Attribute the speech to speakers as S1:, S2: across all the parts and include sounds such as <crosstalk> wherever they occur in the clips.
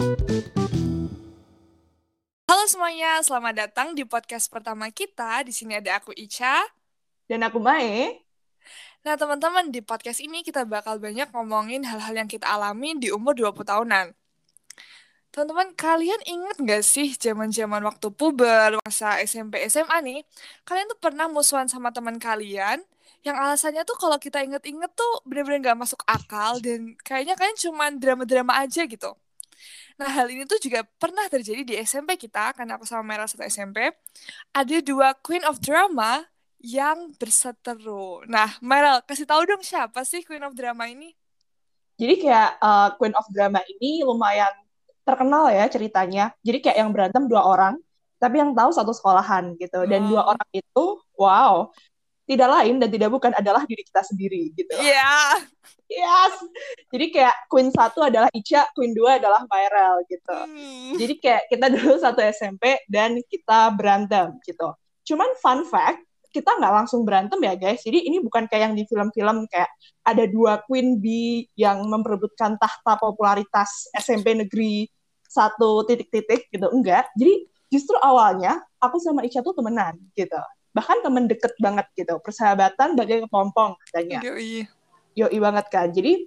S1: Halo semuanya, selamat datang di podcast pertama kita. Di sini ada aku Ica.
S2: Dan aku Mae.
S1: Nah, teman-teman, di podcast ini kita bakal banyak ngomongin hal-hal yang kita alami di umur 20 tahunan. Teman-teman, kalian inget gak sih zaman-zaman waktu puber, masa SMP, SMA nih, kalian tuh pernah musuhan sama teman kalian yang alasannya tuh kalau kita inget-inget tuh bener-bener gak masuk akal dan kayaknya kalian cuman drama-drama aja gitu. Nah, hal ini tuh juga pernah terjadi di SMP kita, karena aku sama Merah satu SMP. Ada dua Queen of Drama yang berseteru. Nah, Meryl, kasih tahu dong siapa sih Queen of Drama ini?
S2: Jadi kayak uh, Queen of Drama ini lumayan terkenal ya ceritanya. Jadi kayak yang berantem dua orang, tapi yang tahu satu sekolahan gitu. Dan dua hmm. orang itu, wow, tidak lain dan tidak bukan adalah diri kita sendiri gitu.
S1: Iya. Yeah.
S2: Yes. Jadi kayak Queen satu adalah Ica, Queen dua adalah Myrel gitu. Hmm. Jadi kayak kita dulu satu SMP dan kita berantem gitu. Cuman fun fact, kita nggak langsung berantem ya guys. Jadi ini bukan kayak yang di film-film kayak ada dua queen bee yang memperebutkan tahta popularitas SMP negeri satu titik-titik gitu. Enggak. Jadi justru awalnya aku sama Ica tuh temenan gitu. Bahkan temen deket banget gitu. Persahabatan bagai kepompong katanya.
S1: Yoi.
S2: Yoi banget kan. Jadi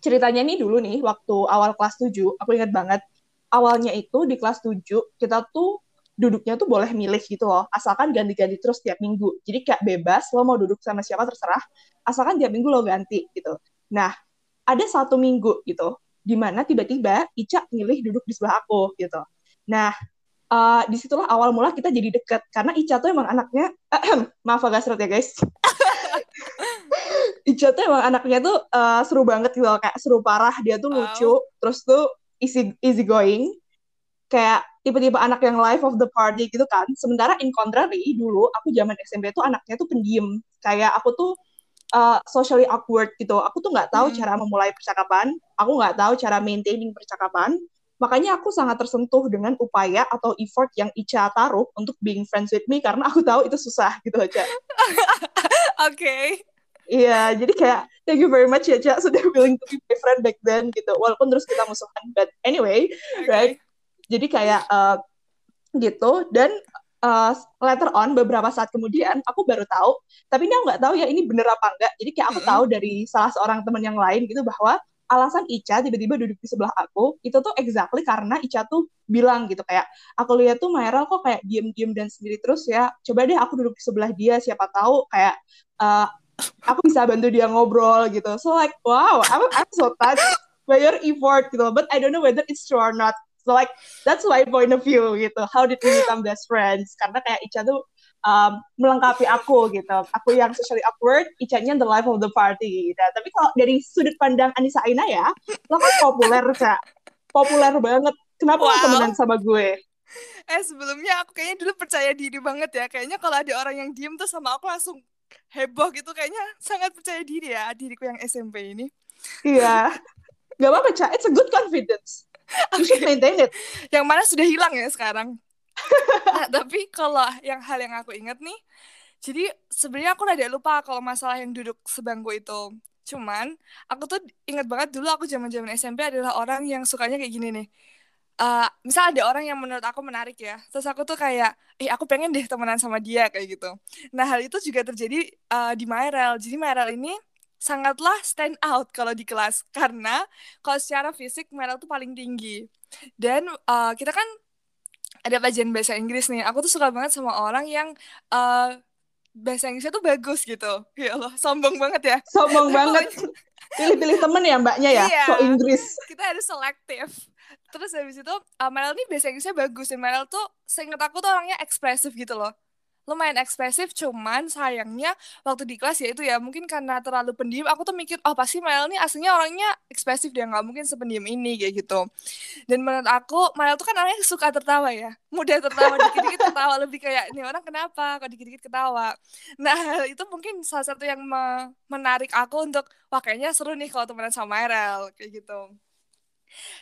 S2: ceritanya nih dulu nih waktu awal kelas 7, aku ingat banget. Awalnya itu di kelas 7 kita tuh duduknya tuh boleh milih gitu loh, asalkan ganti-ganti terus tiap minggu. Jadi kayak bebas, lo mau duduk sama siapa terserah, asalkan tiap minggu lo ganti gitu. Nah, ada satu minggu gitu, di mana tiba-tiba Ica milih duduk di sebelah aku gitu. Nah, uh, di situlah awal mula kita jadi deket, karena Ica tuh emang anaknya, <clears throat> maaf agak seret ya guys. <laughs> Ica tuh emang anaknya tuh uh, seru banget gitu loh, kayak seru parah, dia tuh wow. lucu, terus tuh easy easy going, kayak tipe-tipe anak yang life of the party gitu kan. Sementara in contrary dulu aku zaman SMP tuh anaknya tuh pendiam. Kayak aku tuh uh, socially awkward gitu. Aku tuh nggak tahu hmm. cara memulai percakapan. Aku nggak tahu cara maintaining percakapan. Makanya aku sangat tersentuh dengan upaya atau effort yang Ica taruh untuk being friends with me karena aku tahu itu susah gitu aja. <laughs>
S1: Oke. Okay.
S2: Iya, jadi kayak thank you very much ya Cak sudah willing to be my friend back then gitu. Walaupun terus kita musuhan, but anyway, okay. right? jadi kayak uh, gitu dan uh, later on beberapa saat kemudian aku baru tahu tapi ini aku nggak tahu ya ini bener apa enggak jadi kayak aku tahu dari salah seorang teman yang lain gitu bahwa alasan Ica tiba-tiba duduk di sebelah aku itu tuh exactly karena Ica tuh bilang gitu kayak aku lihat tuh Mayra kok kayak diem-diem dan sendiri terus ya coba deh aku duduk di sebelah dia siapa tahu kayak uh, aku bisa bantu dia ngobrol gitu so like wow I'm, I'm so touched by your effort gitu but I don't know whether it's true or not So like that's my point of view gitu. How did we become best friends? Karena kayak Ica tuh um, melengkapi aku gitu. Aku yang socially awkward, Ica-nya the life of the party. Gitu. Tapi kalau dari sudut pandang Anissa Aina ya, lo kan populer kak, populer banget. Kenapa wow. lo temenan sama gue?
S1: Eh sebelumnya aku kayaknya dulu percaya diri banget ya. Kayaknya kalau ada orang yang diem tuh sama aku langsung heboh gitu. Kayaknya sangat percaya diri ya diriku yang SMP ini.
S2: Iya. Gak apa-apa, Cak. It's a good confidence <laughs> you should maintain it
S1: yang mana sudah hilang ya sekarang <laughs> nah, tapi kalau yang hal yang aku ingat nih jadi sebenarnya aku rada lupa kalau masalah yang duduk sebangku itu cuman aku tuh ingat banget dulu aku zaman zaman SMP adalah orang yang sukanya kayak gini nih uh, misal ada orang yang menurut aku menarik ya terus aku tuh kayak eh aku pengen deh temenan sama dia kayak gitu. Nah hal itu juga terjadi uh, di Myrel jadi Myrel ini sangatlah stand out kalau di kelas <laughs> karena kalau secara fisik Meryl tuh paling tinggi. Dan uh, kita kan ada pelajaran bahasa Inggris nih. Aku tuh suka banget sama orang yang uh, bahasa Inggrisnya tuh bagus gitu. Ya Allah sombong banget ya.
S2: Sombong <laughs> banget. pilih-pilih temen ya mbaknya ya? Iya, so Inggris.
S1: Kita harus selektif terus habis itu uh, Meryl nih bahasa Inggrisnya bagus dan Meryl tuh seingat aku tuh orangnya ekspresif gitu loh. Lumayan ekspresif cuman sayangnya waktu di kelas ya itu ya mungkin karena terlalu pendiam aku tuh mikir oh pasti Mael nih aslinya orangnya ekspresif dia nggak mungkin sependiam ini kayak gitu. Dan menurut aku Mael tuh kan orangnya suka tertawa ya mudah tertawa dikit-dikit tertawa lebih kayak ini orang kenapa kok dikit-dikit ketawa? Nah itu mungkin salah satu yang me menarik aku untuk wah kayaknya seru nih kalau temenan sama Mael kayak gitu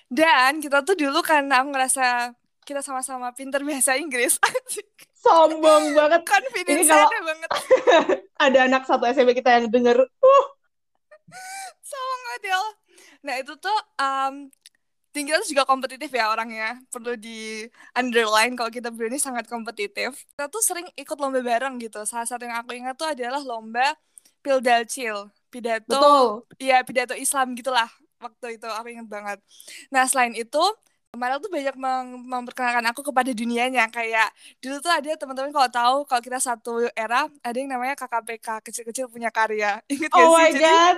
S1: dan kita tuh dulu karena aku ngerasa kita sama-sama pinter bahasa Inggris. <laughs>
S2: Sombong banget.
S1: Confidence ini kalau banget. <laughs>
S2: ada anak satu SMP kita yang denger uh.
S1: Sombong banget ya nah itu tuh um, dan kita tuh juga kompetitif ya orangnya. Perlu di underline kalau kita berdua ini sangat kompetitif. Kita tuh sering ikut lomba bareng gitu. Salah satu yang aku ingat tuh adalah lomba Pildalcil pidato iya pidato Islam gitulah waktu itu aku ingat banget. Nah selain itu Kemarin tuh banyak mem memperkenalkan aku kepada dunianya. Kayak dulu tuh ada teman-teman kalau tahu kalau kita satu era ada yang namanya KKPK kecil-kecil punya karya. <laughs>
S2: Inget oh my Jadi, god.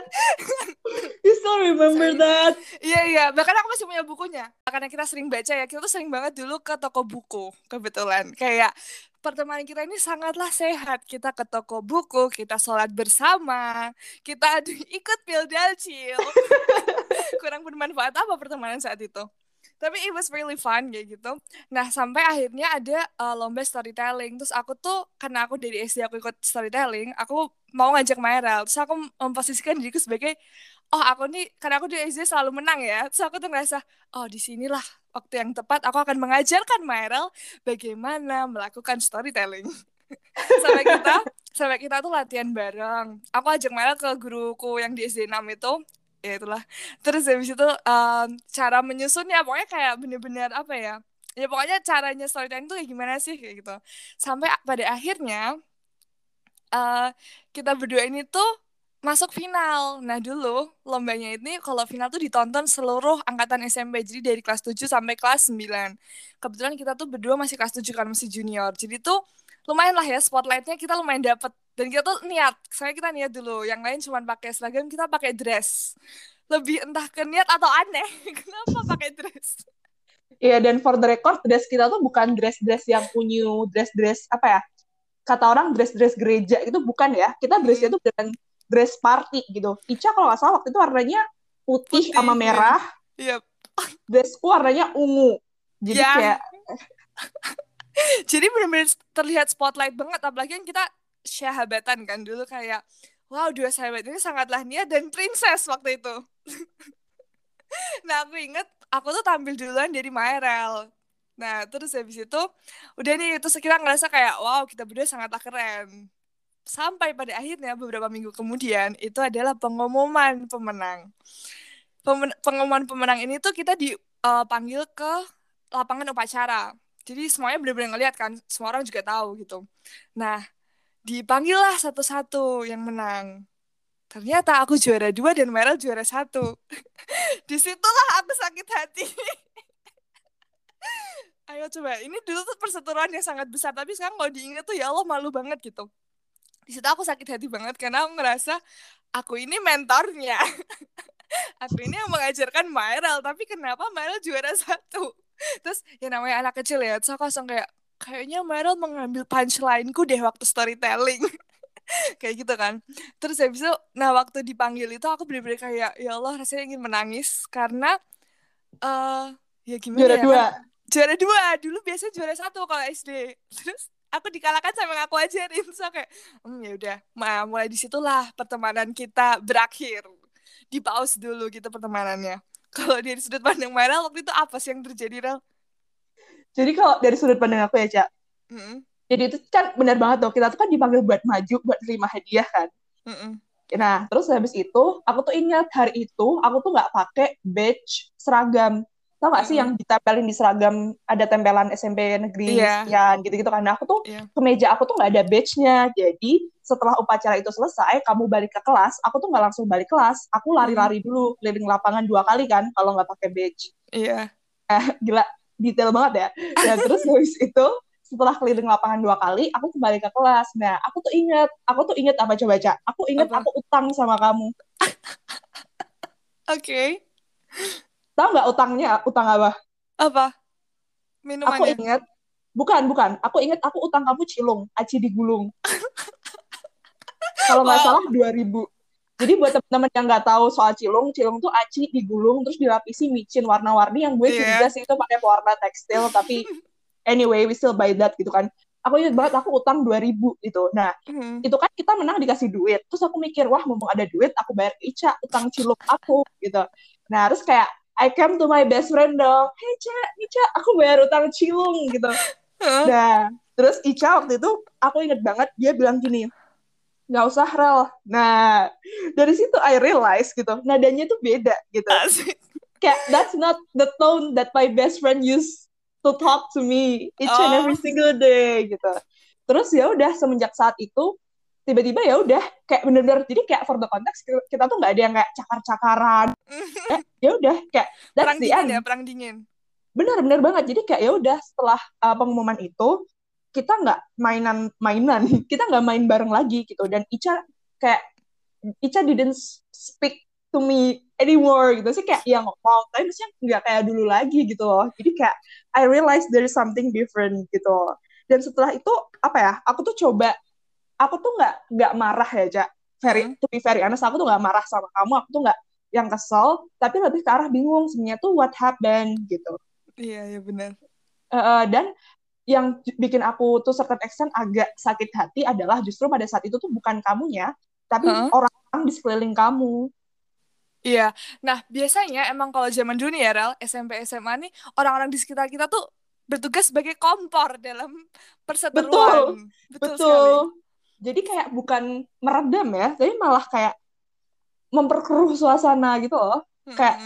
S2: <laughs> You still remember that.
S1: Iya iya. Bahkan aku masih punya bukunya. Karena kita sering baca ya kita tuh sering banget dulu ke toko buku kebetulan. Kayak pertemanan kita ini sangatlah sehat. Kita ke toko buku kita sholat bersama kita <laughs> ikut pildal chill kurang bermanfaat apa pertemanan saat itu tapi it was really fun kayak gitu. Nah sampai akhirnya ada uh, lomba storytelling. Terus aku tuh karena aku dari SD aku ikut storytelling aku mau ngajak Mayrel terus aku memposisikan diriku sebagai oh aku nih karena aku di SD selalu menang ya. Terus aku tuh ngerasa oh di sinilah waktu yang tepat aku akan mengajarkan Mayrel bagaimana melakukan storytelling. <laughs> Sampai kita sampai kita tuh latihan bareng. Aku ajak Mayrel ke guruku yang di SD 6 itu ya itulah terus habis itu um, cara menyusunnya pokoknya kayak bener-bener apa ya ya pokoknya caranya storytelling tuh kayak gimana sih kayak gitu sampai pada akhirnya uh, kita berdua ini tuh masuk final. Nah dulu lombanya ini kalau final tuh ditonton seluruh angkatan SMP. Jadi dari kelas 7 sampai kelas 9. Kebetulan kita tuh berdua masih kelas 7 kan masih junior. Jadi tuh lumayan lah ya spotlightnya kita lumayan dapet dan kita tuh niat saya kita niat dulu yang lain cuma pakai seragam kita pakai dress lebih entah ke niat atau aneh <laughs> kenapa pakai dress
S2: Iya dan for the record dress kita tuh bukan dress-dress yang unyu, dress-dress apa ya? Kata orang dress-dress gereja itu bukan ya. Kita dressnya tuh dengan dress party gitu. Ica kalau nggak salah waktu itu warnanya putih, putih sama merah.
S1: Iya. Yep.
S2: Dressku warnanya ungu. Jadi yeah. kayak <laughs>
S1: Jadi benar-benar terlihat spotlight banget apalagi kan kita sahabatan kan. Dulu kayak wow dua sahabat ini sangatlah niat dan princess waktu itu. <laughs> Nah aku inget aku tuh tampil duluan dari Mairel nah terus habis itu udah nih terus kita ngerasa kayak wow kita berdua sangatlah keren. Sampai pada akhirnya beberapa minggu kemudian itu adalah pengumuman pemenang. Pemen pengumuman pemenang ini tuh kita dipanggil uh, ke lapangan upacara. Jadi semuanya benar-benar ngeliat kan semua orang juga tahu gitu. Nah dipanggil lah satu-satu yang menang. Ternyata aku juara dua dan Meryl juara satu. <laughs> Di situlah aku sakit hati. <laughs> Ayo coba ini dulu tuh perseteruan yang sangat besar tapi sekarang kalau diingat tuh ya Allah malu banget gitu. Di situ aku sakit hati banget karena aku ngerasa aku ini mentornya. <laughs> Aku ini yang mengajarkan Meryl tapi kenapa Meryl juara satu? Terus ya namanya anak kecil ya terus aku langsung kayak kayaknya Meryl mengambil punchline-ku deh waktu storytelling. <laughs> Kayak gitu kan. Terus habis itu nah waktu dipanggil itu aku bener-bener kayak ya Allah rasanya ingin menangis. Karena uh, ya gimana
S2: juara
S1: ya
S2: dua.
S1: kan? juara dua. Dulu biasanya juara satu kalau SD terus aku dikalahkan sama yang aku ajarin so kayak hmm, ya udah. Nah, mulai di situlah pertemanan kita berakhir. Di pause dulu gitu pertemanannya. Kalau dari sudut pandang Meryl waktu itu apa sih yang terjadi Rel?
S2: Jadi kalau dari sudut pandang aku ya, Cak. Mm-hmm. Jadi itu kan benar banget tuh, kita tuh kan dipanggil buat maju, buat terima hadiah kan. Mm-hmm. Nah, terus habis itu, aku tuh ingat hari itu, aku tuh nggak pakai badge seragam. Tau gak sih mm-hmm. yang ditempelin di seragam, ada tempelan SMP negeri yeah. sekian, gitu-gitu kan. Nah, aku tuh, yeah. kemeja aku tuh nggak ada badge-nya. Jadi, setelah upacara itu selesai, kamu balik ke kelas, aku tuh nggak langsung balik kelas. Aku lari-lari dulu, keliling lapangan dua kali kan, kalau nggak pakai badge.
S1: Iya.
S2: Yeah. Eh, gila, detail banget ya. Dan <laughs> terus habis itu setelah keliling lapangan dua kali, aku kembali ke kelas. Nah, aku tuh inget, aku tuh inget apa coba baca? Aku inget apa? aku utang sama kamu. <laughs>
S1: Oke. okay.
S2: Tahu nggak utangnya? Utang apa?
S1: Apa? Minumannya?
S2: Aku inget, bukan, bukan. Aku inget aku utang kamu cilung, aci digulung. <laughs> Kalau nggak wow. salah 2000. Jadi buat teman-teman yang nggak tahu soal cilung, cilung tuh aci digulung terus dilapisi micin warna-warni yang gue yeah. curiga sih itu pakai warna tekstil tapi anyway we still buy that gitu kan. Aku ingat banget aku utang 2000 gitu. Nah, mm. itu kan kita menang dikasih duit. Terus aku mikir, wah mumpung ada duit aku bayar Ica utang cilung aku gitu. Nah, terus kayak I came to my best friend dong. Hey Ica, Ica, aku bayar utang cilung gitu. Nah, terus Ica waktu itu aku inget banget dia bilang gini, nggak usah rel. Nah, dari situ I realize gitu, nadanya tuh beda gitu. Asik. kayak that's not the tone that my best friend used to talk to me each oh. and every oh. single day gitu terus ya udah semenjak saat itu tiba-tiba ya udah kayak bener-bener jadi kayak for the context kita tuh nggak ada yang kayak cakar-cakaran <laughs> ya udah kayak
S1: that's perang the dingin end. ya perang dingin
S2: bener-bener banget jadi kayak ya udah setelah uh, pengumuman itu kita nggak mainan mainan. <laughs> Kita nggak main bareng lagi gitu. Dan Ica kayak Ica didn't speak to me anymore gitu. Sih kayak yang ngomong tapi maksudnya nggak kayak dulu lagi gitu loh. Jadi kayak I realize there is something different gitu dan setelah itu apa ya aku tuh coba aku tuh nggak nggak marah ya Cak. Very hmm. to be very honest aku tuh nggak marah sama kamu. Aku tuh nggak yang kesel tapi lebih ke arah bingung sebenarnya tuh what happened gitu.
S1: Iya iya benar.
S2: Uh, dan yang bikin aku tuh certain extent agak sakit hati adalah justru pada saat itu tuh bukan kamunya tapi huh? orang di sekeliling kamu
S1: Iya, nah biasanya emang kalau zaman dulu nih ya Rel, SMP SMA nih orang-orang di sekitar kita tuh bertugas sebagai kompor dalam perseteruan.
S2: Betul, betul, betul. Jadi kayak bukan meredam ya, tapi malah kayak memperkeruh suasana gitu loh. Hmm. Kayak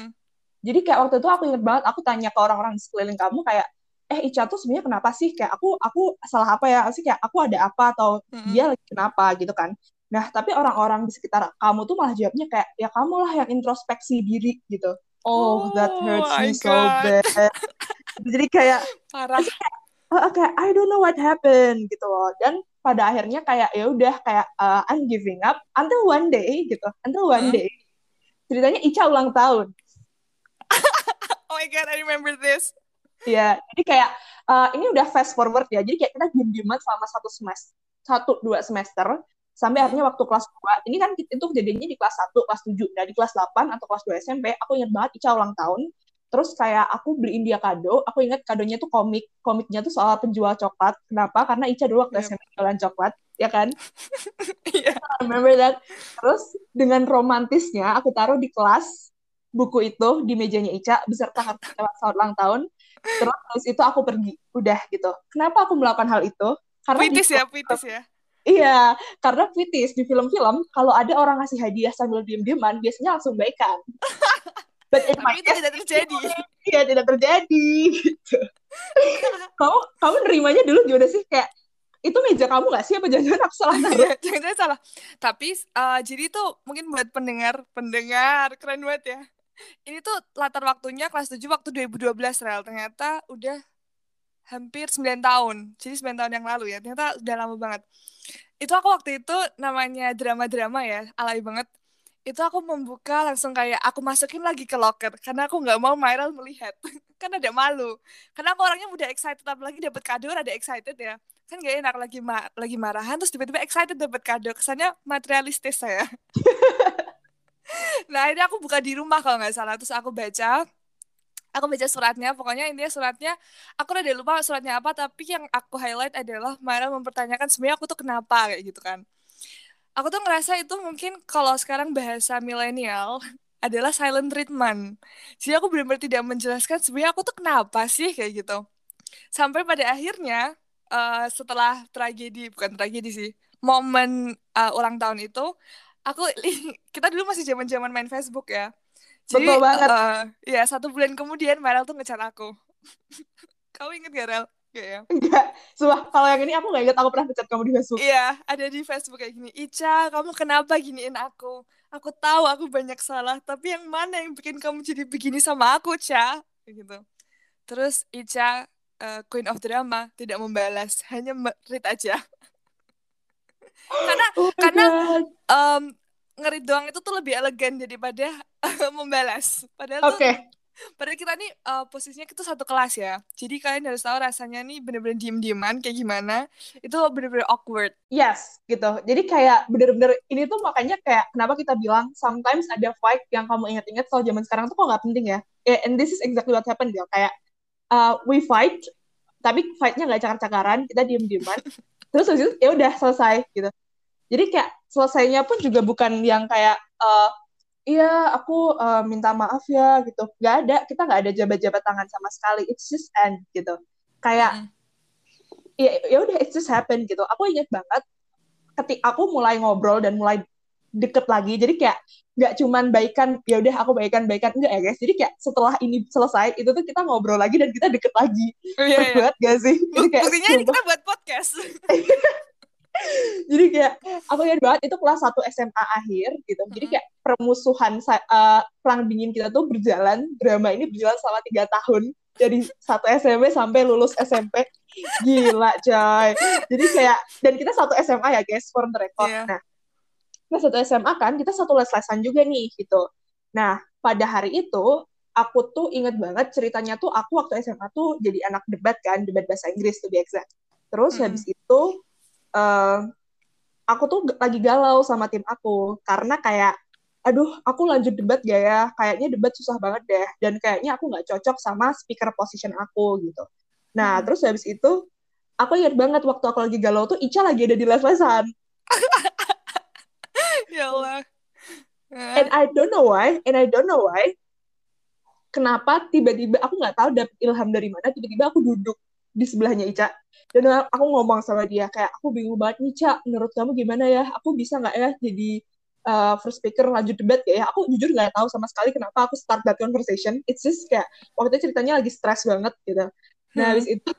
S2: jadi kayak waktu itu aku inget banget aku tanya ke orang-orang di sekeliling kamu kayak eh Ica tuh sebenarnya kenapa sih kayak aku aku salah apa ya sih kayak aku ada apa atau hmm. dia lagi kenapa gitu kan Nah, tapi orang-orang di sekitar kamu tuh malah jawabnya kayak, ya kamu lah yang introspeksi diri gitu. Oh, oh that hurts me God. so bad. <laughs> Jadi kayak,
S1: parah.
S2: Kayak, kayak I don't know what happened gitu loh. Dan pada akhirnya kayak ya udah kayak uh, I'm giving up until one day gitu. Until one hmm? day. Ceritanya Ica ulang tahun. <laughs>
S1: oh my god, I remember this.
S2: Iya, jadi kayak uh, ini udah fast forward ya. Jadi kayak kita diem-dieman selama satu semester, satu dua semester sampai akhirnya waktu kelas 2 ini kan itu kejadiannya di kelas 1, kelas 7 nah di kelas 8 atau kelas 2 SMP aku ingat banget Ica ulang tahun terus kayak aku beliin dia kado aku ingat kadonya tuh komik komiknya tuh soal penjual coklat kenapa karena Ica dulu waktu yep. SMP jualan coklat ya kan <laughs> yeah. <laughs> remember that terus dengan romantisnya aku taruh di kelas buku itu di mejanya Ica beserta kartu ulang tahun terus, terus itu aku pergi udah gitu kenapa aku melakukan hal itu
S1: karena puitis ya puitis ya
S2: Iya, karena kritis di film-film kalau ada orang ngasih hadiah sambil diem-dieman biasanya langsung baikan. <laughs>
S1: But in Tapi itu tidak terjadi. <laughs>
S2: Iya, tidak terjadi gitu. <laughs> kamu kamu nerimanya dulu gimana sih kayak itu meja kamu gak sih apa jangan-jangan aku salah
S1: naruh? jangan-jangan salah. Tapi uh, jadi tuh mungkin buat pendengar, pendengar keren banget ya. Ini tuh latar waktunya kelas 7 waktu 2012 rel. Ternyata udah hampir 9 tahun. Jadi 9 tahun yang lalu ya. Ternyata udah lama banget. Itu aku waktu itu namanya drama-drama ya, alay banget. Itu aku membuka langsung kayak aku masukin lagi ke locker karena aku nggak mau Myral melihat. <laughs> kan ada malu. Karena aku orangnya mudah excited apalagi dapat kado ada excited ya. Kan gak enak lagi ma lagi marahan terus tiba-tiba excited dapat kado. Kesannya materialistis saya. <laughs> <laughs> nah, ini aku buka di rumah kalau nggak salah terus aku baca. Aku baca suratnya pokoknya intinya suratnya aku udah lupa suratnya apa tapi yang aku highlight adalah Mara mempertanyakan sebenarnya aku tuh kenapa kayak gitu kan. Aku tuh ngerasa itu mungkin kalau sekarang bahasa milenial <laughs> adalah silent treatment. Jadi aku benar-benar tidak menjelaskan sebenarnya aku tuh kenapa sih kayak gitu. Sampai pada akhirnya uh, setelah tragedi bukan tragedi sih momen uh, ulang tahun itu aku kita dulu masih zaman zaman main Facebook ya jadi, Betul banget. Uh, ya satu bulan kemudian Marel tuh ngecat aku. <laughs> kamu inget gak Rel?
S2: Gak ya? Enggak. Sumpah, kalau yang ini aku gak inget aku pernah ngecat kamu di Facebook.
S1: Iya, ada di Facebook kayak gini. Ica, kamu kenapa giniin aku? Aku tahu aku banyak salah, tapi yang mana yang bikin kamu jadi begini sama aku, Ca? Gitu. Terus Ica, uh, Queen of Drama, tidak membalas. Hanya read aja. <laughs> karena oh karena um, ngerit doang itu tuh lebih elegan daripada <laughs> membalas. Padahal okay. tuh Padahal kita nih uh, posisinya kita satu kelas ya. Jadi kalian harus tahu rasanya nih bener-bener diem-dieman kayak gimana. Itu bener-bener awkward.
S2: Yes, gitu. Jadi kayak bener-bener ini tuh makanya kayak kenapa kita bilang sometimes ada fight yang kamu ingat-ingat soal zaman sekarang tuh kok nggak penting ya. Yeah, and this is exactly what happened ya. Kayak uh, we fight, tapi fightnya nggak cakar-cakaran, kita diem-dieman. <laughs> Terus habis itu ya udah selesai gitu. Jadi kayak selesainya pun juga bukan yang kayak uh, iya aku uh, minta maaf ya gitu nggak ada kita nggak ada jabat-jabat tangan sama sekali it's just end gitu kayak mm. ya ya udah it's just happen gitu aku inget banget ketika aku mulai ngobrol dan mulai deket lagi. Jadi kayak nggak cuman baikan ya udah aku baikan baikan. Enggak ya guys. Jadi kayak setelah ini selesai itu tuh kita ngobrol lagi dan kita deket lagi. Oh, iya, iya. banget gak sih?
S1: Jadi kayak buktinya ini kita buat podcast. <laughs>
S2: Jadi kayak aku ingat banget itu kelas 1 SMA akhir gitu. Jadi kayak permusuhan uh, perang dingin kita tuh berjalan drama ini berjalan selama tiga tahun. Dari satu SMP sampai lulus SMP gila coy. Jadi kayak dan kita satu SMA ya guys for the record. Yeah. nah kita satu SMA kan kita satu les-lesan juga nih gitu. Nah pada hari itu aku tuh inget banget ceritanya tuh aku waktu SMA tuh jadi anak debat kan debat bahasa Inggris tuh biasa terus hmm. habis itu uh, aku tuh lagi galau sama tim aku. Karena kayak aduh aku lanjut debat gak ya? Kayaknya debat susah banget deh. Dan kayaknya aku nggak cocok sama speaker position aku gitu. Nah hmm. terus habis itu aku ingat banget waktu aku lagi galau tuh Ica lagi ada di les-lesan <laughs>
S1: ya Allah.
S2: And I don't know why and I don't know why kenapa tiba-tiba aku nggak tahu dapet ilham dari mana tiba-tiba aku duduk di sebelahnya Ica. Dan aku ngomong sama dia kayak aku bingung banget nih Ica menurut kamu gimana ya? Aku bisa nggak ya jadi uh, first speaker lanjut debat ya? Aku jujur nggak tahu sama sekali kenapa aku start that conversation. It's just kayak waktu itu ceritanya lagi stres banget gitu. Nah hmm. habis itu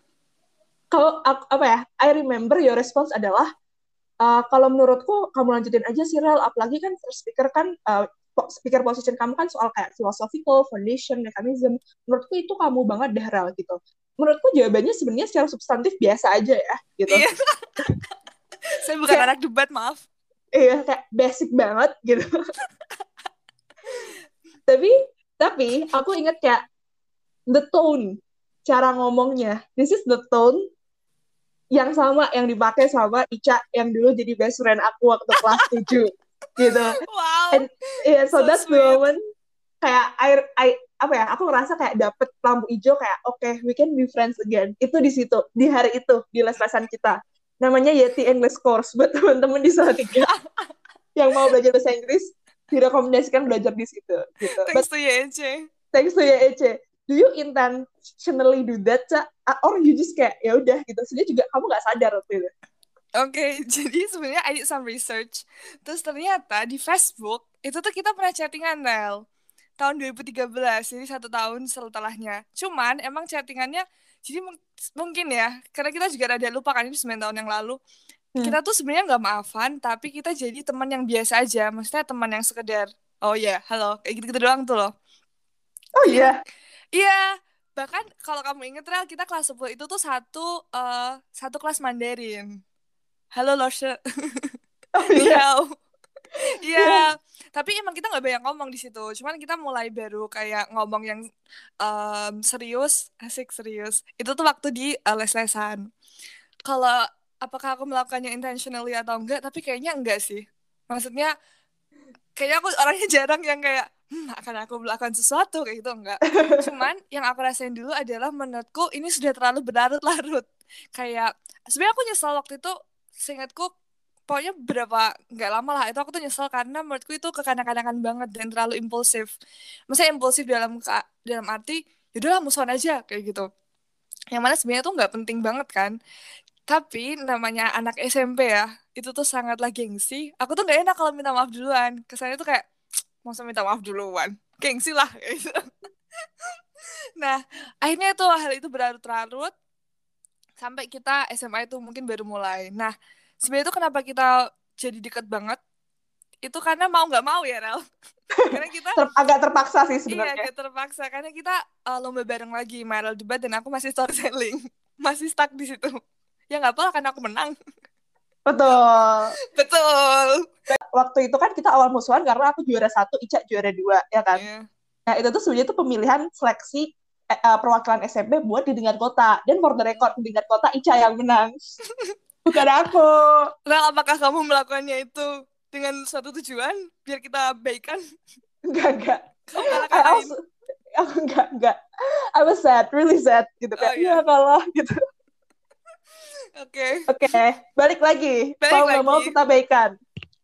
S2: kalau apa ya I remember your response adalah uh, kalau menurutku kamu lanjutin aja sih Rel apalagi kan first speaker kan uh, speaker position kamu kan soal kayak philosophical, foundation, mechanism. Menurutku itu kamu banget deh Rel gitu menurutku jawabannya sebenarnya secara substantif biasa aja ya gitu. Iya. <laughs>
S1: Saya bukan kayak, anak debat, maaf.
S2: Iya, kayak basic banget gitu. <laughs> tapi tapi aku inget kayak the tone cara ngomongnya. This is the tone yang sama yang dipakai sama Ica yang dulu jadi best friend aku waktu kelas <laughs> 7 gitu.
S1: Wow.
S2: And yeah, so, so that's sweet. the moment kayak I, I apa ya aku ngerasa kayak dapet lampu hijau kayak oke okay, we can be friends again itu di situ di hari itu di les lesan kita namanya Yeti English Course buat teman-teman di tiga <laughs> yang mau belajar bahasa Inggris direkomendasikan belajar di situ gitu.
S1: Thanks But, to YEC.
S2: Thanks to YEC. Do you intentionally do that, Ca? Or you just kayak ya udah gitu. Sebenarnya juga kamu gak sadar waktu itu.
S1: Oke, okay, <laughs> jadi sebenarnya I did some research. Terus ternyata di Facebook itu tuh kita pernah chattingan, Nel tahun 2013 jadi satu tahun setelahnya cuman emang chattingannya jadi mungkin ya karena kita juga ada lupa kan ini 9 tahun yang lalu hmm. kita tuh sebenarnya nggak maafan tapi kita jadi teman yang biasa aja maksudnya teman yang sekedar oh ya yeah, halo kayak gitu gitu doang tuh loh
S2: oh iya yeah.
S1: Iya bahkan kalau kamu inget Rel kita kelas 10 itu tuh satu uh, satu kelas Mandarin halo Loshe
S2: oh <laughs> iya
S1: Iya, tapi emang kita nggak banyak ngomong di situ. Cuman kita mulai baru kayak ngomong yang um, serius, asik serius. Itu tuh waktu di uh, les-lesan. Kalau apakah aku melakukannya intentionally atau enggak, tapi kayaknya enggak sih. Maksudnya kayaknya aku orangnya jarang yang kayak hmm, akan aku melakukan sesuatu kayak gitu enggak. <laughs> Cuman yang aku rasain dulu adalah menurutku ini sudah terlalu berlarut-larut. Kayak sebenarnya aku nyesal waktu itu seingatku pokoknya berapa nggak lama lah itu aku tuh nyesel karena menurutku itu kekanak-kanakan banget dan terlalu impulsif. Maksudnya impulsif dalam dalam arti yaudahlah musuhan aja kayak gitu. Yang mana sebenarnya tuh nggak penting banget kan. Tapi namanya anak SMP ya itu tuh sangatlah gengsi. Aku tuh nggak enak kalau minta maaf duluan. Kesannya tuh kayak masa minta maaf duluan? Gengsi lah gitu. <laughs> nah akhirnya tuh hal itu berlarut-larut sampai kita SMA itu mungkin baru mulai. Nah sebenarnya itu kenapa kita jadi dekat banget? Itu karena mau nggak mau ya Rel. <laughs> Karena kita
S2: Ter agak terpaksa sih sebenarnya.
S1: Iya agak terpaksa. Karena kita uh, lomba bareng lagi Meryl debat dan aku masih storytelling. <laughs> Masih stuck di situ. Ya nggak apa karena aku menang
S2: betul
S1: betul
S2: waktu itu kan kita awal musuhan karena aku juara satu Ica juara dua ya kan yeah. nah itu tuh sebenarnya tuh pemilihan seleksi eh, uh, perwakilan SMP buat di tingkat kota dan for the record di tingkat kota Ica yang menang <laughs> Bukan aku.
S1: Nah, apakah kamu melakukannya itu dengan suatu tujuan biar kita baikan?
S2: Enggak, enggak. Aku <laughs> enggak, enggak. I was sad, really sad gitu kan. Oh, iya. Ya kalah gitu.
S1: Oke.
S2: Oke, balik lagi. Balik mau nggak mau kita baikan.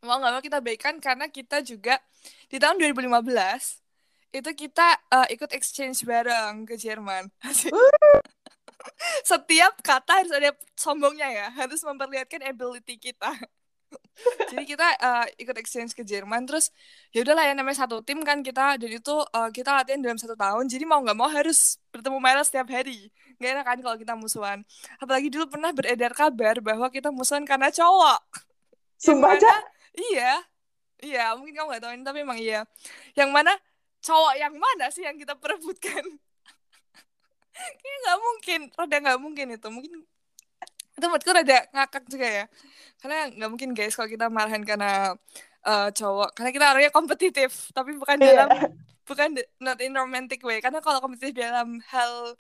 S1: Mau nggak mau kita baikan karena kita juga di tahun 2015 itu kita uh, ikut exchange bareng ke Jerman <laughs> setiap kata harus ada sombongnya ya harus memperlihatkan ability kita jadi kita uh, ikut exchange ke Jerman terus ya udahlah ya namanya satu tim kan kita dan itu uh, kita latihan dalam satu tahun jadi mau nggak mau harus bertemu Myra setiap hari. Nggak enak kan kalau kita musuhan. Apalagi dulu pernah beredar kabar bahwa kita musuhan karena cowok.
S2: Sumpah aja?
S1: iya. Iya mungkin kamu nggak tahu ini tapi emang iya. Yang mana cowok yang mana sih yang kita perebutkan? <laughs> Kayaknya nggak mungkin, rada nggak mungkin itu. Mungkin itu menurutku rada ngakak juga ya. Karena nggak mungkin guys kalau kita marahin karena uh, cowok. Karena kita orangnya kompetitif, tapi bukan yeah. dalam bukan not in romantic way. Karena kalau kompetitif dalam hal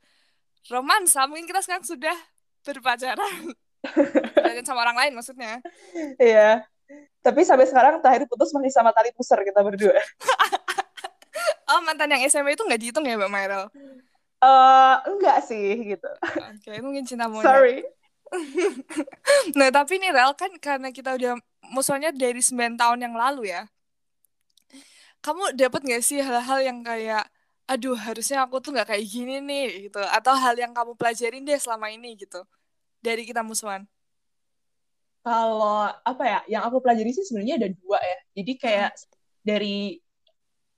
S1: romansa, mungkin kita sekarang sudah berpacaran. <laughs> Dan sama orang lain maksudnya.
S2: Iya. Yeah. Tapi sampai sekarang terakhir putus masih sama tali pusar kita berdua. <laughs>
S1: oh mantan yang SMA itu nggak dihitung ya Mbak Mairel?
S2: uh, enggak sih gitu.
S1: Oke, okay, mungkin cinta monyet.
S2: Sorry. <laughs>
S1: nah, tapi nih Rel kan karena kita udah musuhnya dari 9 tahun yang lalu ya. Kamu dapat gak sih hal-hal yang kayak aduh harusnya aku tuh nggak kayak gini nih gitu atau hal yang kamu pelajarin deh selama ini gitu dari kita musuhan
S2: kalau apa ya yang aku pelajari sih sebenarnya ada dua ya jadi kayak hmm. dari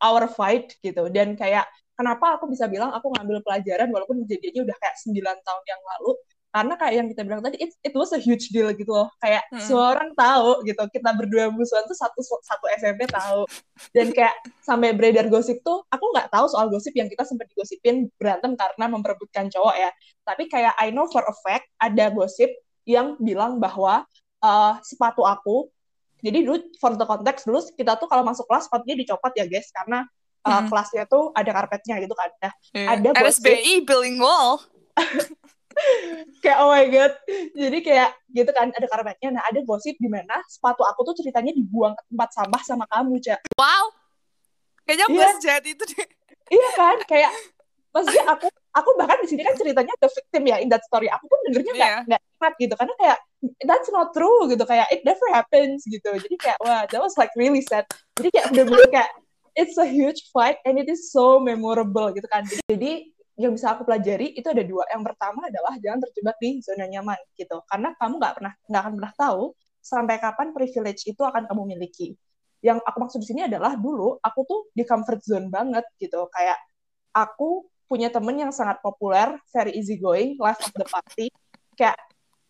S2: our fight gitu dan kayak kenapa aku bisa bilang aku ngambil pelajaran walaupun kejadiannya udah kayak 9 tahun yang lalu karena kayak yang kita bilang tadi it, it was a huge deal gitu loh kayak hmm. semua orang tahu gitu kita berdua musuhan tuh satu satu SMP tahu dan kayak sampai beredar gosip tuh aku nggak tahu soal gosip yang kita sempat digosipin berantem karena memperebutkan cowok ya tapi kayak I know for a fact ada gosip yang bilang bahwa uh, sepatu aku jadi dulu for the context dulu kita tuh kalau masuk kelas sepatunya dicopot ya guys karena uh, hmm. kelasnya tuh ada karpetnya gitu kan. Nah,
S1: yeah. ada RSBI bilingual. <laughs>
S2: kayak oh my god. Jadi kayak gitu kan ada karpetnya. Nah, ada gosip di mana sepatu aku tuh ceritanya dibuang ke tempat sampah sama kamu, Cak.
S1: Wow. Kayaknya yeah. gue sejahat itu deh.
S2: Iya kan? Kayak maksudnya aku aku bahkan di sini kan ceritanya the victim ya in that story. Aku pun dengernya nggak yeah. nggak enak gitu karena kayak that's not true gitu kayak it never happens gitu. Jadi kayak wah that was like really sad. Jadi kayak bener-bener kayak it's a huge fight and it is so memorable gitu kan. Jadi yang bisa aku pelajari itu ada dua. Yang pertama adalah jangan terjebak di zona nyaman gitu. Karena kamu nggak pernah nggak akan pernah tahu sampai kapan privilege itu akan kamu miliki. Yang aku maksud di sini adalah dulu aku tuh di comfort zone banget gitu. Kayak aku punya temen yang sangat populer, very easy going, life of the party. Kayak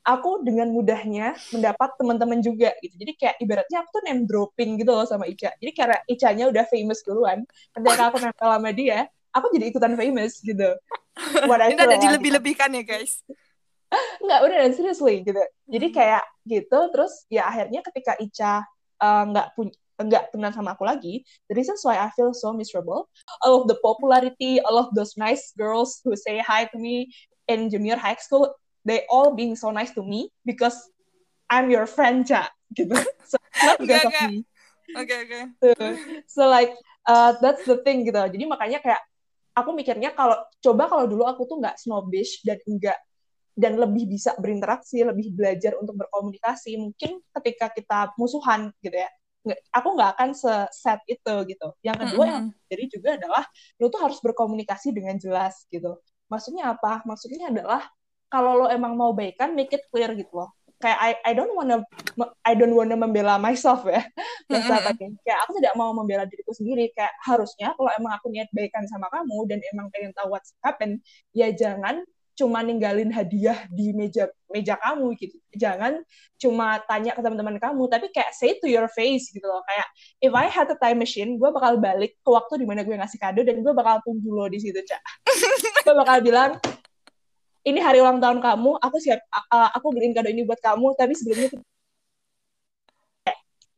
S2: aku dengan mudahnya mendapat teman-teman juga gitu. Jadi kayak ibaratnya aku tuh name dropping gitu loh sama Ica. Jadi karena Ica-nya udah famous duluan, ketika aku nempel sama dia, aku jadi ikutan famous gitu.
S1: Ini ada dilebih-lebihkan ya guys.
S2: Enggak, udah dan seriously gitu. Jadi hmm. kayak gitu, terus ya akhirnya ketika Ica uh, nggak punya enggak temenan sama aku lagi. The reason why I feel so miserable, all of the popularity, all of those nice girls who say hi to me in junior high school, they all being so nice to me because I'm your friend, Ca. Gitu. <laughs> So not because of me.
S1: Oke okay, oke.
S2: Okay. So, so like uh, that's the thing gitu. Jadi makanya kayak aku mikirnya kalau coba kalau dulu aku tuh nggak snobbish dan enggak dan lebih bisa berinteraksi, lebih belajar untuk berkomunikasi. Mungkin ketika kita musuhan gitu ya, nggak, aku nggak akan set itu gitu. Yang kedua mm -hmm. yang jadi juga adalah lu tuh harus berkomunikasi dengan jelas gitu. Maksudnya apa? Maksudnya adalah kalau lo emang mau baikan make it clear gitu loh kayak I I don't wanna I don't wanna membela myself ya. <laughs> Mm-hmm. kayak aku tidak mau membela diriku sendiri. Kayak harusnya kalau emang aku niat baikan sama kamu dan emang pengen tahu what's happen ya jangan cuma ninggalin hadiah di meja meja kamu gitu. Jangan cuma tanya ke teman-teman kamu tapi kayak say to your face gitu loh. Kayak if I had a time machine gue bakal balik ke waktu di mana gue ngasih kado dan gue bakal tunggu lo di situ cak. <laughs> Gue bakal bilang ini hari ulang tahun kamu, aku siap, uh, aku beliin kado ini buat kamu, tapi sebelumnya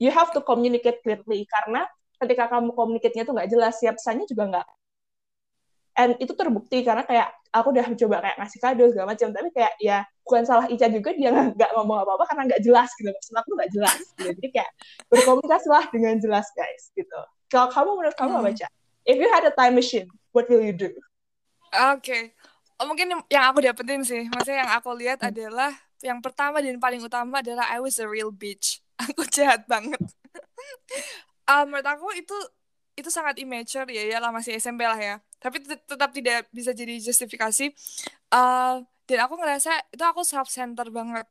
S2: you have to communicate clearly karena ketika kamu komunikasinya tuh nggak jelas, siap pesannya juga nggak. And itu terbukti karena kayak aku udah coba kayak ngasih kado segala macam, tapi kayak ya bukan salah Ica juga dia nggak ngomong apa-apa karena nggak jelas gitu, maksud aku nggak jelas. Gitu. Jadi kayak berkomunikasi lah dengan jelas guys gitu. Kalau kamu menurut kamu hmm. apa Ica? If you had a time machine, what will you do?
S1: Oke, okay oh, mungkin yang aku dapetin sih. Maksudnya yang aku lihat hmm. adalah yang pertama dan paling utama adalah I was a real bitch. <laughs> Aku jahat banget. Uh, <laughs> menurut aku itu itu sangat immature ya ya lah masih SMP lah ya. Tapi tetap tidak bisa jadi justifikasi. Uh, dan aku ngerasa itu aku self center banget.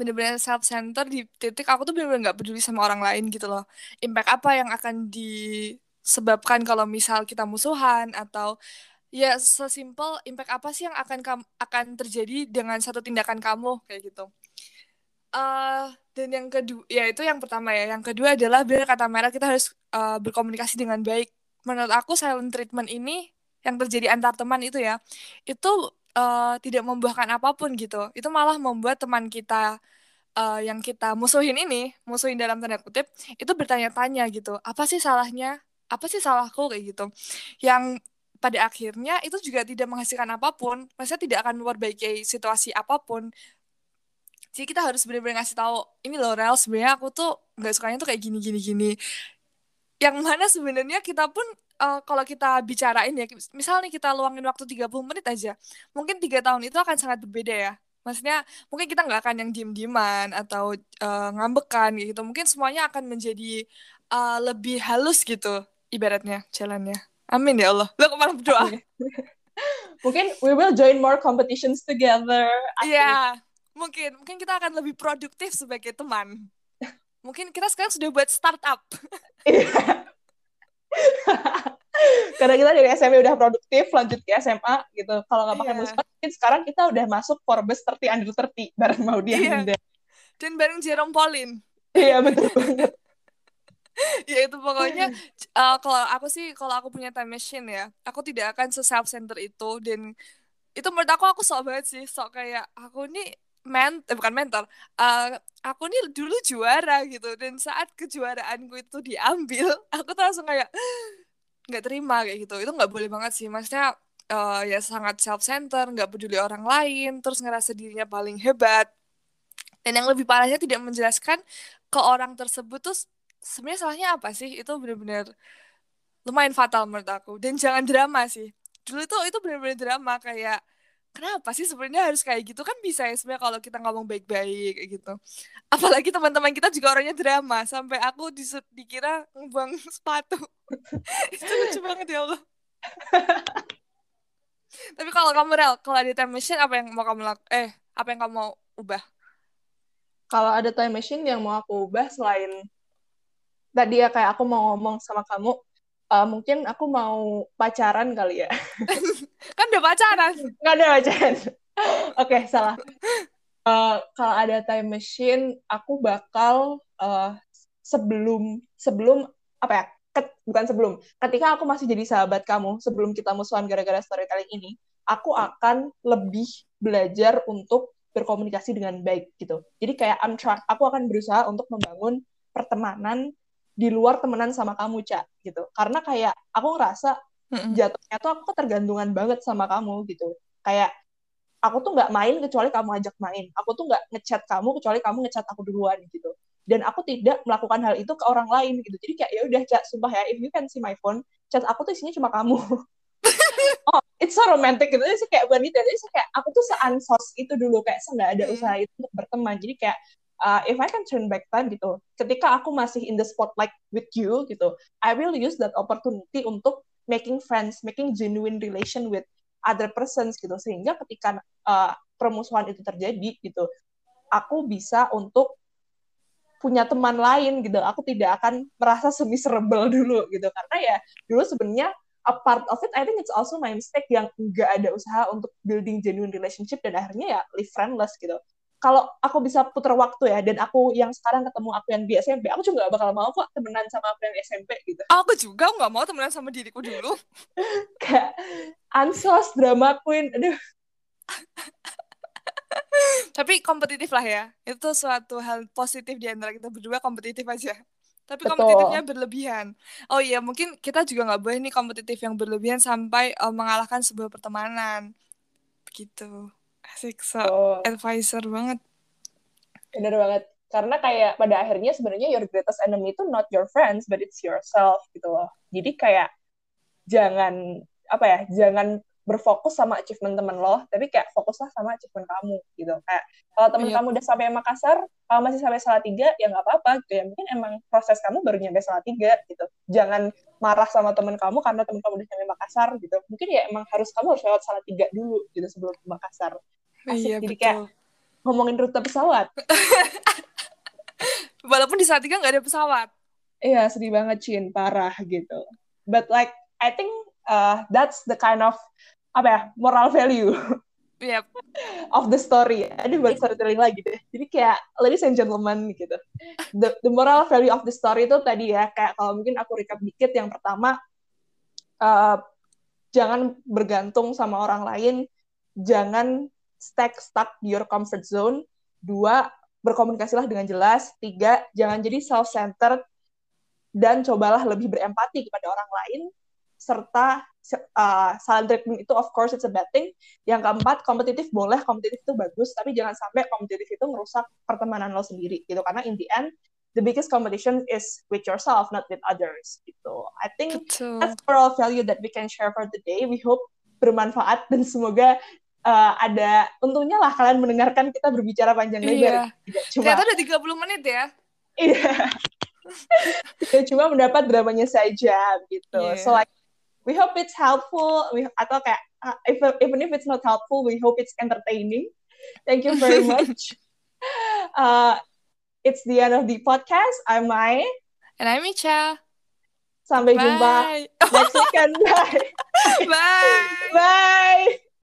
S1: Bener-bener self center di titik aku tuh bener-bener nggak peduli sama orang lain gitu loh. Impact apa yang akan disebabkan kalau misal kita musuhan atau ya sesimpel impact apa sih yang akan akan terjadi dengan satu tindakan kamu? Kayak gitu. Uh, dan yang kedua ya itu yang pertama ya. Yang kedua adalah benar kata merah kita harus uh, berkomunikasi dengan baik. Menurut aku silent treatment ini yang terjadi antar teman itu ya itu uh, tidak membuahkan apa pun gitu. Itu malah membuat teman kita uh, yang kita musuhin ini musuhin dalam tanda kutip itu bertanya-tanya gitu. Apa sih salahnya? Apa sih salahku? Kayak gitu. Yang pada akhirnya itu juga tidak menghasilkan apa pun. Maksudnya tidak akan memperbaiki situasi apa pun. Jadi kita harus benar-benar ngasih tahu ini loh Rel sebenarnya aku tuh nggak sukanya tuh kayak gini gini gini. Yang mana sebenarnya kita pun uh, kalau kita bicarain ya misalnya kita luangin waktu 30 menit aja mungkin tiga tahun itu akan sangat berbeda ya. Maksudnya mungkin kita nggak akan yang diem-dieman atau uh, ngambekan gitu. Mungkin semuanya akan menjadi uh, lebih halus gitu ibaratnya jalannya Amin ya Allah. Lo ke mana berdoa? <laughs>
S2: mungkin we will join more competitions together.
S1: Iya, mungkin mungkin kita akan lebih produktif sebagai teman. Mungkin kita sekarang sudah buat startup. <laughs> Iya. <laughs>
S2: Karena kita dari SMP udah produktif, lanjut ke SMA gitu. Kalau nggak pakai yeah. musik, mungkin sekarang kita udah masuk Forbes 30 under 30 bareng mau dia yeah.
S1: Dan bareng Jerome Pauline.
S2: Iya, betul banget. <laughs>
S1: ya itu pokoknya uh, kalau aku sih kalau aku punya time machine ya aku tidak akan se self center itu. Dan itu menurut aku aku sok banget sih sok kayak aku nih men eh, bukan mentor uh, aku nih dulu juara gitu. Dan saat kejuaraanku itu diambil <laughs> aku tuh langsung kayak <gasps> nggak terima kayak gitu. Itu nggak boleh banget sih. Maksudnya uh, ya sangat self center nggak peduli orang lain terus ngerasa dirinya paling hebat. Dan yang lebih parahnya tidak menjelaskan ke orang tersebut tuh sebenarnya salahnya apa sih? Itu benar-benar lumayan fatal menurut aku. Dan jangan drama sih. Dulu tuh itu benar-benar drama kayak kenapa sih sebenarnya harus kayak gitu? Kan bisa ya sebenarnya kalau kita ngomong baik-baik gitu. <laughs> Apalagi teman-teman kita juga orangnya drama sampai aku dikira ngebuang <laughs> sepatu. <laughs> Itu lucu banget ya Allah. Tapi kalau kamu rel kalau ada time machine apa yang mau kamu laku eh apa yang kamu mau ubah?
S2: Kalau ada time machine yang mau aku ubah selain tadi ya kayak aku mau ngomong sama kamu uh, mungkin aku mau pacaran kali ya. <laughs>
S1: Kan udah pacaran.
S2: Nggak ada pacaran. <laughs> Oke okay, salah. Uh, kalau ada time machine aku bakal uh, sebelum sebelum apa ya ket, bukan sebelum. Ketika aku masih jadi sahabat kamu sebelum kita musuhan gara-gara storytelling ini aku akan lebih belajar untuk berkomunikasi dengan baik gitu. Jadi kayak I'm try, aku akan berusaha untuk membangun pertemanan di luar temenan sama kamu cak gitu. Karena kayak aku ngerasa jatuhnya tuh aku ketergantungan banget sama kamu gitu. Kayak aku tuh nggak main kecuali kamu ajak main. Aku tuh nggak ngechat kamu kecuali kamu ngechat aku duluan gitu. Dan aku tidak melakukan hal itu ke orang lain gitu. Jadi kayak ya udah cak sumpah ya if you can see my phone chat aku tuh isinya cuma kamu. <laughs> Oh it's so romantic gitu. Jadi kayak bukan gitu jadi kayak aku tuh seansos itu dulu kayak nggak ada usaha itu untuk berteman. Jadi kayak uh, if I can turn back time gitu, ketika aku masih in the spotlight with you gitu, I will use that opportunity untuk making friends, making genuine relation with other persons gitu, sehingga ketika uh, permusuhan itu terjadi gitu, aku bisa untuk punya teman lain gitu, aku tidak akan merasa semiserable <laughs> dulu gitu, karena ya dulu sebenarnya a part of it, I think it's also my mistake yang nggak ada usaha untuk building genuine relationship dan akhirnya ya live friendless gitu kalau aku bisa putar waktu ya dan aku yang sekarang ketemu aku yang di SMP aku juga gak bakal mau kok temenan sama aku yang SMP gitu.
S1: Aku juga nggak mau temenan sama diriku dulu. <laughs>
S2: Kayak ansos drama queen aduh.
S1: Tapi kompetitif lah ya. Itu suatu hal positif di antara kita berdua kompetitif aja. Tapi Betul. kompetitifnya berlebihan. Oh iya mungkin kita juga nggak boleh nih kompetitif yang berlebihan sampai uh, mengalahkan sebuah pertemanan. Gitu Asik, so oh. advisor banget.
S2: Bener banget. Karena kayak pada akhirnya sebenarnya your greatest enemy itu not your friends, but it's yourself gitu loh. Jadi kayak jangan apa ya, jangan berfokus sama achievement temen lo, tapi kayak fokuslah sama achievement kamu gitu. Kayak kalau temen yep. kamu udah sampai Makassar, kalau masih sampai salah tiga ya nggak apa-apa gitu ya. Mungkin emang proses kamu baru nyampe salah tiga gitu. Jangan marah sama temen kamu karena temen kamu udah sampai Makassar gitu. Mungkin ya emang harus kamu harus lewat salah tiga dulu gitu sebelum ke Makassar.
S1: Asik. Iya, jadi betul. kayak
S2: ngomongin rute pesawat. <laughs>
S1: Walaupun di Salatiga nggak ada pesawat.
S2: Iya, sedih banget Chin, parah gitu. But like I think uh, that's the kind of apa ya moral value
S1: yep. <laughs>
S2: of the story. Ini baru storytelling lagi deh. Jadi kayak ladies and gentlemen gitu. The, the moral value of the story itu tadi ya kayak kalau mungkin aku recap dikit yang pertama uh, jangan bergantung sama orang lain, jangan stack stuck di your comfort zone. Dua, berkomunikasilah dengan jelas. Tiga, jangan jadi self-centered dan cobalah lebih berempati kepada orang lain. Serta uh, treatment itu of course it's a bad thing. Yang keempat, kompetitif boleh, kompetitif itu bagus, tapi jangan sampai kompetitif itu merusak pertemanan lo sendiri gitu. Karena in the end, the biggest competition is with yourself, not with others. Gitu. I think Betul. that's moral value that we can share for the day. We hope bermanfaat dan semoga uh, ada untungnya lah kalian mendengarkan kita berbicara panjang lebar.
S1: Iya. cuma Ternyata udah 30 menit ya.
S2: Iya. <laughs> Tidak cuma mendapat dramanya saja gitu. Yeah. So like we hope it's helpful. We atau kayak uh, if, even if it's not helpful, we hope it's entertaining. Thank you very <laughs> much. uh, it's the end of the podcast. I'm Mai.
S1: And I'm Icha.
S2: Sampai Bye. jumpa next weekend. <laughs> Bye.
S1: Bye.
S2: Bye.